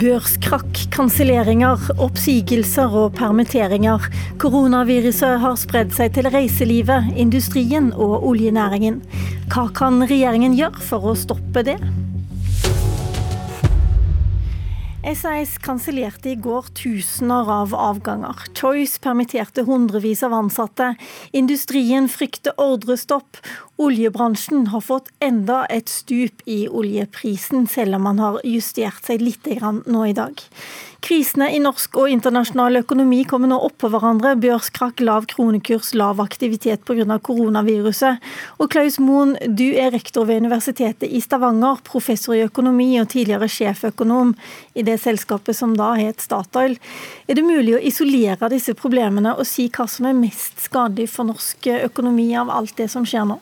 Børskrakk, kanselleringer, oppsigelser og permitteringer. Koronaviruset har spredd seg til reiselivet, industrien og oljenæringen. Hva kan regjeringen gjøre for å stoppe det? SAS kansellerte i går tusener av avganger. Choice permitterte hundrevis av ansatte. Industrien frykter ordrestopp. Oljebransjen har fått enda et stup i oljeprisen, selv om man har justert seg litt nå i dag. Krisene i norsk og internasjonal økonomi kommer nå oppå hverandre. Børskrakk, lav kronekurs, lav aktivitet pga. koronaviruset. Og Klaus Moen, du er rektor ved Universitetet i Stavanger, professor i økonomi og tidligere sjeføkonom i det selskapet som da het Statoil. Er det mulig å isolere disse problemene og si hva som er mest skadelig for norsk økonomi av alt det som skjer nå?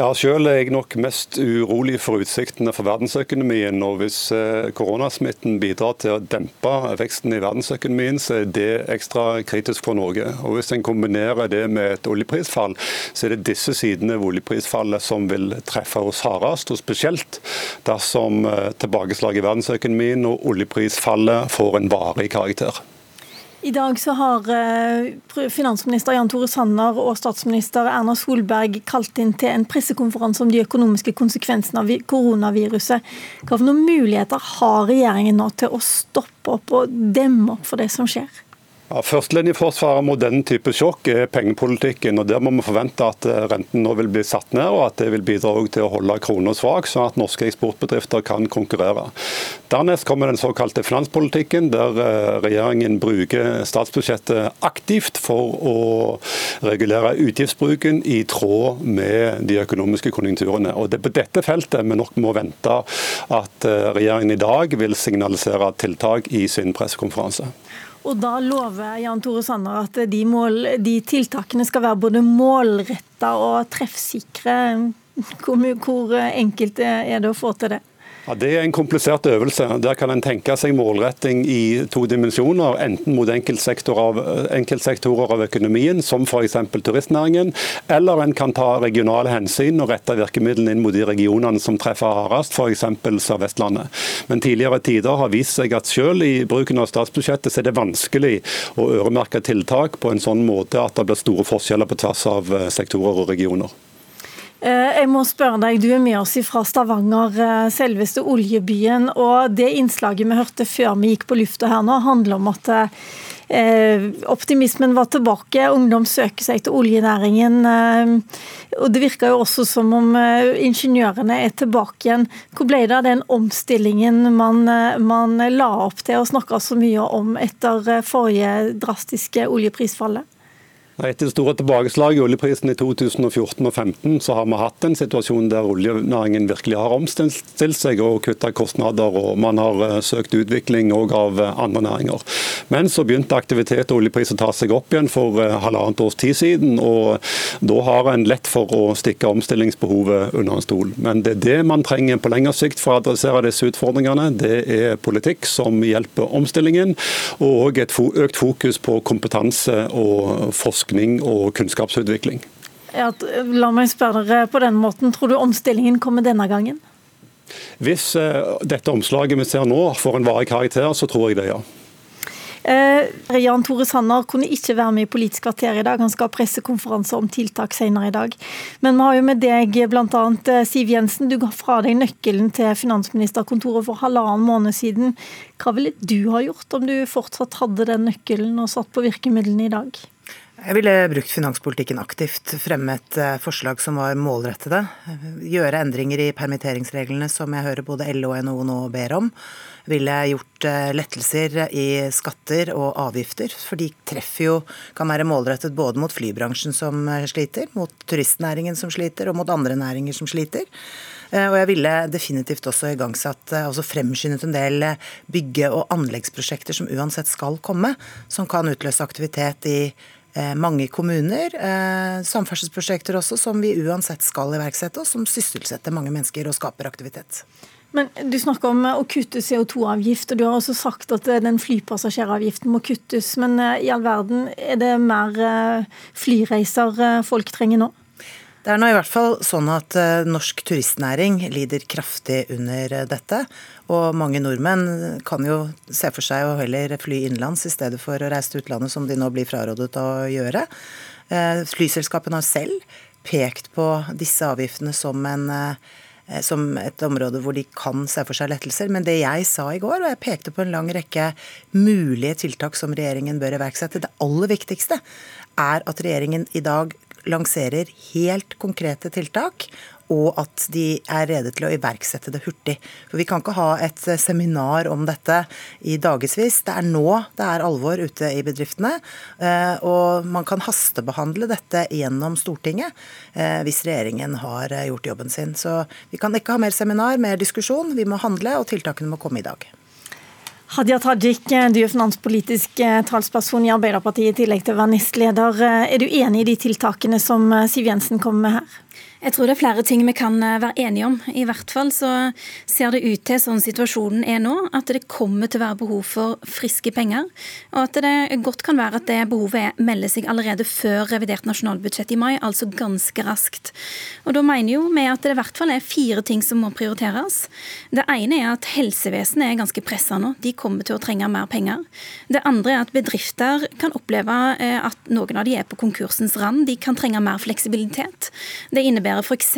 Ja, Selv er jeg nok mest urolig for utsiktene for verdensøkonomien. og Hvis eh, koronasmitten bidrar til å dempe veksten i verdensøkonomien, så er det ekstra kritisk for Norge. Og Hvis en kombinerer det med et oljeprisfall, så er det disse sidene ved oljeprisfallet som vil treffe oss hardest. og Spesielt dersom tilbakeslaget tilbakeslag i verdensøkonomien og oljeprisfallet får en varig karakter. I dag så har eh, finansminister Jan Tore Sanner og statsminister Erna Solberg kalt inn til en pressekonferanse om de økonomiske konsekvensene av koronaviruset. Noen muligheter har regjeringen nå til å stoppe opp og demme opp for det som skjer? Ja, Førstelinjeforsvaret mot denne type sjokk er pengepolitikken. og Der må vi forvente at eh, renten nå vil bli satt ned, og at det vil bidra til å holde krona svak, sånn at norske eksportbedrifter kan konkurrere. Dernest kommer den såkalte finanspolitikken, der eh, regjeringen bruker statsbudsjettet aktivt for å regulere utgiftsbruken i tråd med de økonomiske konjunkturene. Og Det er på dette feltet vi nok må vente at eh, regjeringen i dag vil signalisere tiltak i sin pressekonferanse. Og da lover Jan Tore Sanner at de, mål, de tiltakene skal være både målretta og treffsikre. Hvor, hvor enkelt er det å få til det? Ja, Det er en komplisert øvelse. Der kan en tenke seg målretting i to dimensjoner. Enten mot enkeltsektorer av, enkeltsektorer av økonomien, som f.eks. turistnæringen, eller en kan ta regionale hensyn og rette virkemidlene inn mot de regionene som treffer hardest, f.eks. Sør-Vestlandet. Men tidligere tider har vist seg at selv i bruken av statsbudsjettet så er det vanskelig å øremerke tiltak på en sånn måte at det blir store forskjeller på tvers av eh, sektorer og regioner. Eh, jeg må spørre deg, Du er med oss fra Stavanger, eh, selveste oljebyen. og Det innslaget vi hørte før vi gikk på lufta her nå, handler om at eh, optimismen var tilbake. Ungdom søker seg til oljenæringen. og Det virker jo også som om ingeniørene er tilbake igjen. Hvor ble det av den omstillingen man, man la opp til og snakka så mye om etter forrige drastiske oljeprisfallet? Etter store tilbakeslag i oljeprisen i 2014 og 2015, så har vi hatt en situasjon der oljenæringen virkelig har omstilt seg og kutta kostnader. og Man har eh, søkt utvikling òg av eh, andre næringer. Men så begynte aktivitet og oljepris å ta seg opp igjen for eh, halvannet års tid siden. og Da har en lett for å stikke omstillingsbehovet under en stol. Men det er det man trenger på lengre sikt for å adressere disse utfordringene. Det er politikk som hjelper omstillingen, og et økt fokus på kompetanse og forskning forskning og kunnskapsutvikling. Ja, la meg spørre dere på den måten. Tror du omstillingen kommer denne gangen? Hvis uh, dette omslaget vi ser nå får en varig karakter, så tror jeg det, ja. Eh, Jan Tore Sanner kunne ikke være med i Politisk kvarter i dag. Han skal ha pressekonferanse om tiltak senere i dag. Men vi har jo med deg bl.a. Eh, Siv Jensen. Du ga fra deg nøkkelen til finansministerkontoret for halvannen måned siden. Hva ville du ha gjort om du fortsatt hadde den nøkkelen og satt på virkemidlene i dag? Jeg ville brukt finanspolitikken aktivt, fremme et eh, forslag som var målrettede. Gjøre endringer i permitteringsreglene, som jeg hører både LO og NHO nå ber om. Ville gjort eh, lettelser i skatter og avgifter, for de treffer jo, kan være målrettet både mot flybransjen som eh, sliter, mot turistnæringen som sliter, og mot andre næringer som sliter. Og jeg ville definitivt også igangsatt, altså fremskyndet en del bygge- og anleggsprosjekter som uansett skal komme, som kan utløse aktivitet i mange kommuner. Eh, samferdselsprosjekter også, som vi uansett skal iverksette, og som sysselsetter mange mennesker og skaper aktivitet. Men Du snakker om å kutte CO2-avgift, og du har også sagt at den flypassasjeravgiften må kuttes. Men eh, i all verden, er det mer flyreiser folk trenger nå? Det er nå i hvert fall sånn at uh, norsk turistnæring lider kraftig under uh, dette. Og mange nordmenn kan jo se for seg å heller fly innenlands i stedet for å reise til utlandet, som de nå blir frarådet å gjøre. Uh, flyselskapene har selv pekt på disse avgiftene som en som et område hvor de kan se for seg lettelser. Men det jeg sa i går, og jeg pekte på en lang rekke mulige tiltak som regjeringen bør iverksette, det aller viktigste er at regjeringen i dag lanserer helt konkrete tiltak, og at de er rede til å iverksette det hurtig. For Vi kan ikke ha et seminar om dette i dagevis. Det er nå det er alvor ute i bedriftene. Eh, og man kan hastebehandle dette gjennom Stortinget eh, hvis regjeringen har eh, gjort jobben sin. Så vi kan ikke ha mer seminar, mer diskusjon. Vi må handle, og tiltakene må komme i dag. Hadia Tajik, du er finanspolitisk eh, talsperson i Arbeiderpartiet i tillegg til å være nestleder. Eh, er du enig i de tiltakene som eh, Siv Jensen kommer med her? Jeg tror det er flere ting vi kan eh, være enige om. I hvert fall så ser det ut til, sånn situasjonen er nå, at det kommer til å være behov for friske penger. Og at det godt kan være at det behovet melder seg allerede før revidert nasjonalbudsjett i mai, altså ganske raskt. Og da mener jo vi at det i hvert fall er fire ting som må prioriteres. Det ene er at helsevesenet er ganske pressa nå. De kommer til å trenge mer penger. Det andre er at bedrifter kan oppleve eh, at noen av de er på konkursens rand. De kan trenge mer fleksibilitet. Det innebærer innebærer f.eks.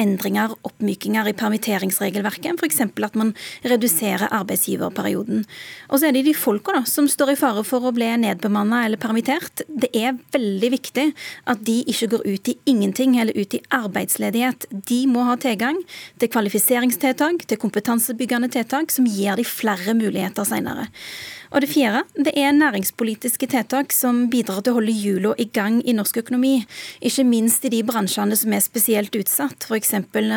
endringer, oppmykinger i permitteringsregelverket. F.eks. at man reduserer arbeidsgiverperioden. Og så er det de folka som står i fare for å bli nedbemanna eller permittert. Det er veldig viktig at de ikke går ut i ingenting eller ut i arbeidsledighet. De må ha tilgang til kvalifiseringstiltak, til kompetansebyggende tiltak som gir de flere muligheter seinere. Og det fjerde det er næringspolitiske tiltak som bidrar til å holde hjula i gang i norsk økonomi. Ikke minst i de bransjene som er spesielt utsatt, f.eks.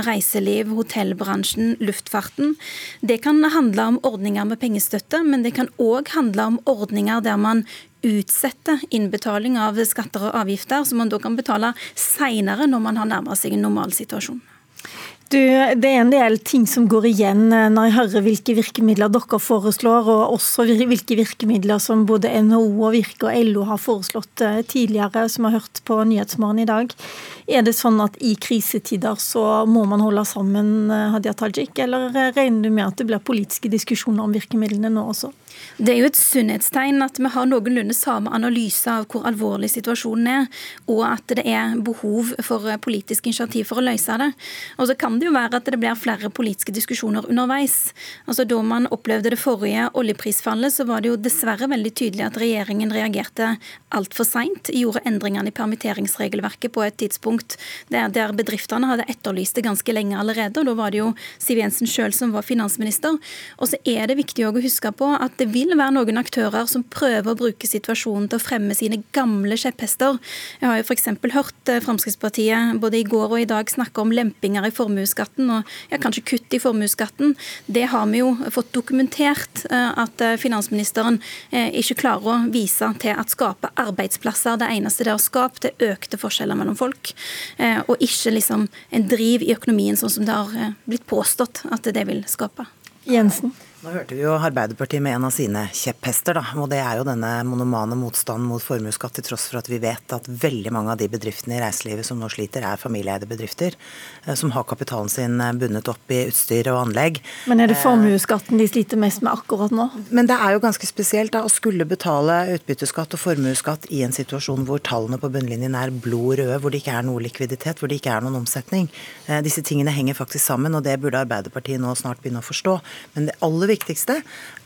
reiseliv, hotellbransjen, luftfarten. Det kan handle om ordninger med pengestøtte, men det kan òg handle om ordninger der man utsetter innbetaling av skatter og avgifter, som man da kan betale seinere når man har nærma seg en normalsituasjon. Du, det er en del ting som går igjen eh, når jeg hører hvilke virkemidler dere foreslår, og også hvilke virkemidler som både NHO og Virke og LO har foreslått eh, tidligere, som har hørt på Nyhetsmorgen i dag. Er det sånn at i krisetider så må man holde sammen, eh, Hadia Tajik, eller regner du med at det blir politiske diskusjoner om virkemidlene nå også? Det er jo et sunnhetstegn at vi har noenlunde samme analyse av hvor alvorlig situasjonen er, og at det er behov for politisk initiativ for å løse det. Og så det jo være at det blir flere politiske diskusjoner underveis. Altså Da man opplevde det forrige oljeprisfallet, så var det jo dessverre veldig tydelig at regjeringen reagerte altfor seint, gjorde endringene i permitteringsregelverket på et tidspunkt der, der bedriftene hadde etterlyst det ganske lenge allerede. og Da var det jo Siv Jensen sjøl som var finansminister. Og så er det viktig å huske på at det vil være noen aktører som prøver å bruke situasjonen til å fremme sine gamle kjepphester. Jeg har jo f.eks. hørt eh, Fremskrittspartiet både i går og i dag snakke om lempinger i formuesskatten, og ja, kanskje kutt i formuesskatten. Det har vi jo fått dokumentert eh, at eh, finansministeren ikke klarer å vise til at skape arbeidsplasser. Det eneste det har skapt, er økte forskjeller mellom folk, og ikke liksom en driv i økonomien, sånn som det har blitt påstått at det vil skape. Jensen. Nå hørte vi jo Arbeiderpartiet med en av sine kjepphester, da. Og det er jo denne monomane motstanden mot formuesskatt, til tross for at vi vet at veldig mange av de bedriftene i reiselivet som nå sliter, er familieeide bedrifter. Eh, som har kapitalen sin eh, bundet opp i utstyr og anlegg. Men er det formuesskatten de sliter mest med akkurat nå? Men det er jo ganske spesielt da, å skulle betale utbytteskatt og formuesskatt i en situasjon hvor tallene på bunnlinjen er blod røde, hvor det ikke er noe likviditet, hvor det ikke er noen omsetning. Eh, disse tingene henger faktisk sammen, og det burde Arbeiderpartiet nå snart begynne å forstå. Men det aller viktigste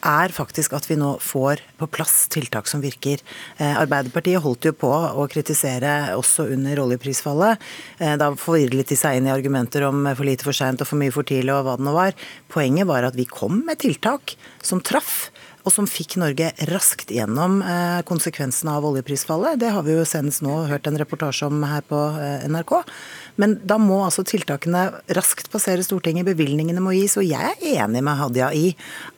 er faktisk at vi nå får på plass tiltak som virker. Eh, Arbeiderpartiet holdt jo på å kritisere også under oljeprisfallet. Eh, da forvirret de seg inn i argumenter om for lite for seint og for mye for tidlig og hva det nå var. Poenget var at vi kom med tiltak som traff og som fikk Norge raskt gjennom eh, konsekvensene av oljeprisfallet. Det har vi jo senest nå hørt en reportasje om her på NRK. Men da må altså tiltakene raskt passere Stortinget, bevilgningene må gis. Og jeg er enig med Hadia i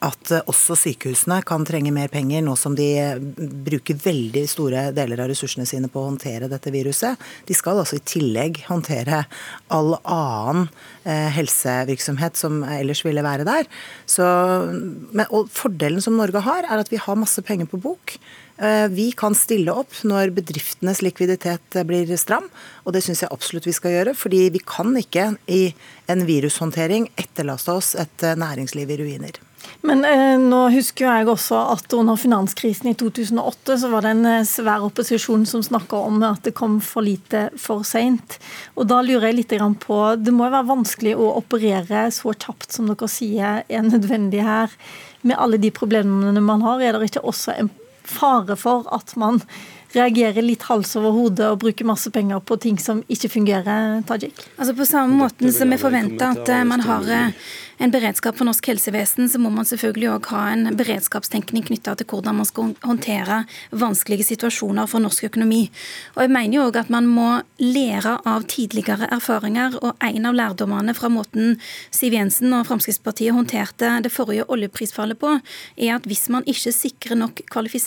at eh, også sykehusene kan trenge mer penger nå som de eh, bruker veldig store deler av ressursene sine på å håndtere dette viruset. De skal altså i tillegg håndtere all annen eh, helsevirksomhet som ellers ville være der. Så, men, og Fordelen som Norge har, er at vi har masse penger på bok. Eh, vi kan stille opp når bedriftenes likviditet blir stram, og det syns jeg absolutt vi skal gjøre. Fordi vi kan ikke i en virushåndtering etterlaste oss et næringsliv i ruiner. Men eh, nå husker jeg også at under finanskrisen i 2008 så var det en eh, svær opposisjon som snakka om at det kom for lite for seint. Og da lurer jeg litt på Det må jo være vanskelig å operere så kjapt som dere sier er nødvendig her, med alle de problemene man har. Er det ikke også en fare for at man reagerer litt hals over hodet og bruker masse penger på ting som ikke fungerer, Tajik? Altså På samme måten som vi forventer at man har en beredskap for norsk helsevesen, så må man selvfølgelig òg ha en beredskapstenkning knytta til hvordan man skal håndtere vanskelige situasjoner for norsk økonomi. Og jeg mener jo òg at man må lære av tidligere erfaringer, og en av lærdommene fra måten Siv Jensen og Fremskrittspartiet håndterte det forrige oljeprisfallet på, er at hvis man ikke sikrer nok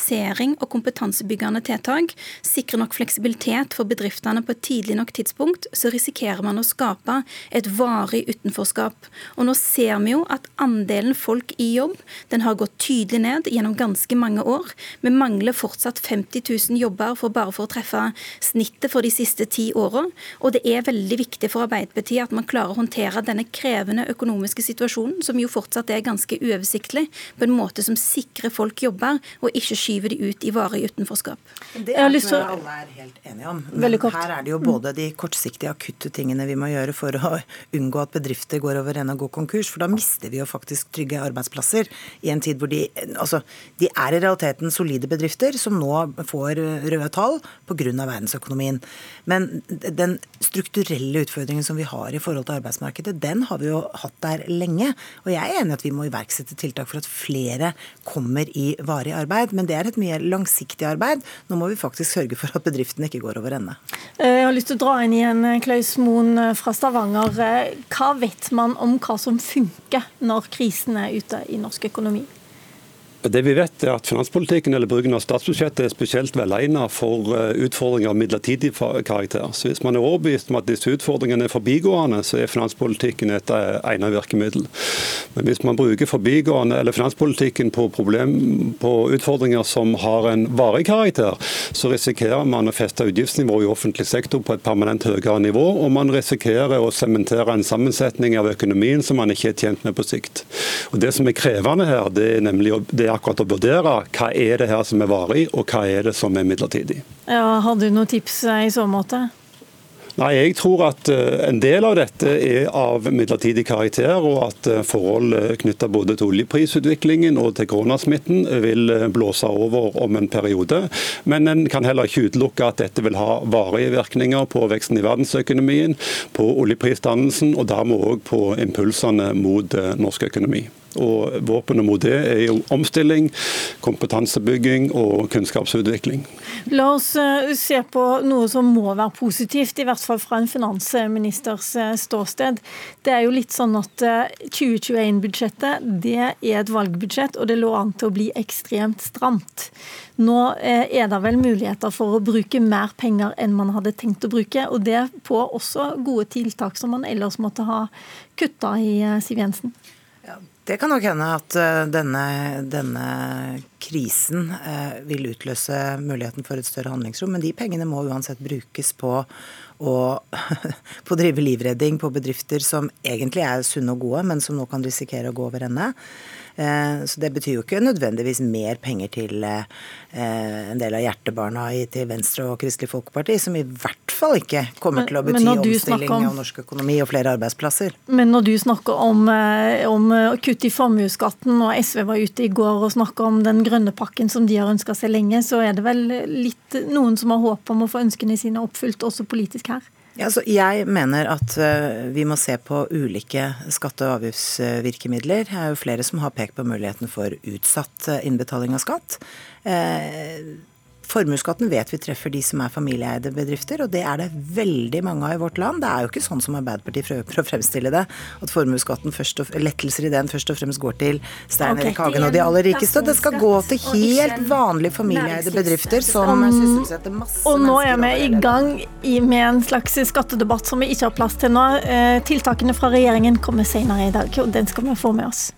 kvalifisering og kompetansebyggende tiltak, sikrer nok fleksibilitet for bedriftene på et tidlig nok tidspunkt, så risikerer man å skape et varig utenforskap. Og nå ser vi jo at andelen folk i jobb den har gått tydelig ned gjennom ganske mange år. Vi mangler fortsatt 50 000 jobber for bare for å treffe snittet for de siste ti åra. Og det er veldig viktig for Arbeiderpartiet at man klarer å håndtere denne krevende økonomiske situasjonen, som jo fortsatt er ganske uoversiktlig, på en måte som sikrer folk jobber, og ikke skyver de ut i varig utenforskap. Det er noe alle er helt enige om. Men her er det jo både de kortsiktige, akutte tingene vi må gjøre for å unngå at bedrifter går over ende og går konkurs, konkurs, for da mister vi jo faktisk trygge arbeidsplasser i en tid hvor de Altså, de er i realiteten solide bedrifter som nå får røde tall pga. verdensøkonomien. Men den strukturelle utfordringen som vi har i forhold til arbeidsmarkedet, den har vi jo hatt der lenge. Og jeg er enig i at vi må iverksette tiltak for at flere kommer i varig arbeid. Men det er et mye langsiktig arbeid. Nå må vi faktisk sørge for at bedriftene ikke går over ende. Jeg har lyst til å dra inn igjen Klaus Moen fra Stavanger. Hva vet man om hva som funker når krisen er ute i norsk økonomi? Det vi vet er at Finanspolitikken eller bruken av statsbudsjettet er spesielt velegnet for eh, utfordringer av midlertidig karakter. Så Hvis man er overbevist om at disse utfordringene er forbigående, så er finanspolitikken et eh, egnet virkemiddel. Men hvis man bruker forbigående eller finanspolitikken på, problem, på utfordringer som har en varig karakter, så risikerer man å feste utgiftsnivået i offentlig sektor på et permanent høyere nivå, og man risikerer å sementere en sammensetning av økonomien som man ikke er tjent med på sikt. Og Det som er krevende her, det er nemlig det er akkurat å vurdere hva er det her som er varig, og hva er det som er midlertidig. Ja, Har du noen tips eh, i så måte? Nei, Jeg tror at eh, en del av dette er av midlertidig karakter, og at eh, forhold knyttet både til oljeprisutviklingen og til koronasmitten vil blåse over om en periode. Men en kan heller ikke utelukke at dette vil ha varige virkninger på veksten i verdensøkonomien, på oljeprisdannelsen og dermed òg på impulsene mot norsk økonomi. Og Våpenet mot det er jo omstilling, kompetansebygging og kunnskapsutvikling. La oss eh, se på noe som må være positivt, i hvert fall fra en finansministers eh, ståsted. Det er jo litt sånn at 2021-budsjettet eh, det er et valgbudsjett, og det lå an til å bli ekstremt stramt. Nå er det vel muligheter for å bruke mer penger enn man hadde tenkt å bruke, og det på også gode tiltak som man ellers måtte ha kutta i, Siv Jensen. Det kan nok hende at eh, denne, denne krisen eh, vil utløse muligheten for et større handlingsrom, men de pengene må uansett brukes på å, på å drive livredding på bedrifter som egentlig er sunne og gode, men som nå kan risikere å gå over ende. Eh, så det betyr jo ikke nødvendigvis mer penger til eh, en del av hjertebarna til Venstre og Kristelig Folkeparti, som i hvert fall ikke kommer til å bety omstilling om, av norsk økonomi og flere arbeidsplasser. Men når du snakker om, eh, om kutt i formuesskatten, og SV var ute i går og snakka om den grønne pakken som de har ønska seg lenge, så er det vel litt noen som har håp om å få ønskene sine oppfylt også politisk her? Ja, jeg mener at uh, vi må se på ulike skatte- og avgiftsvirkemidler. Det er jo flere som har pekt på muligheten for utsatt uh, innbetaling av skatt. Formuesskatten vet vi treffer de som er familieeide bedrifter, og det er det veldig mange av i vårt land. Det er jo ikke sånn som Arbeiderpartiet prøver å fremstille det, at formuesskatten lettelser i den først og fremst går til Stein Erik Hagen og de aller rikeste. Det skal gå til helt vanlige familieeide bedrifter som sysselsetter masse Og nå er vi i gang med en slags skattedebatt som vi ikke har plass til nå. Eh, tiltakene fra regjeringen kommer senere i dag, og den skal vi få med oss.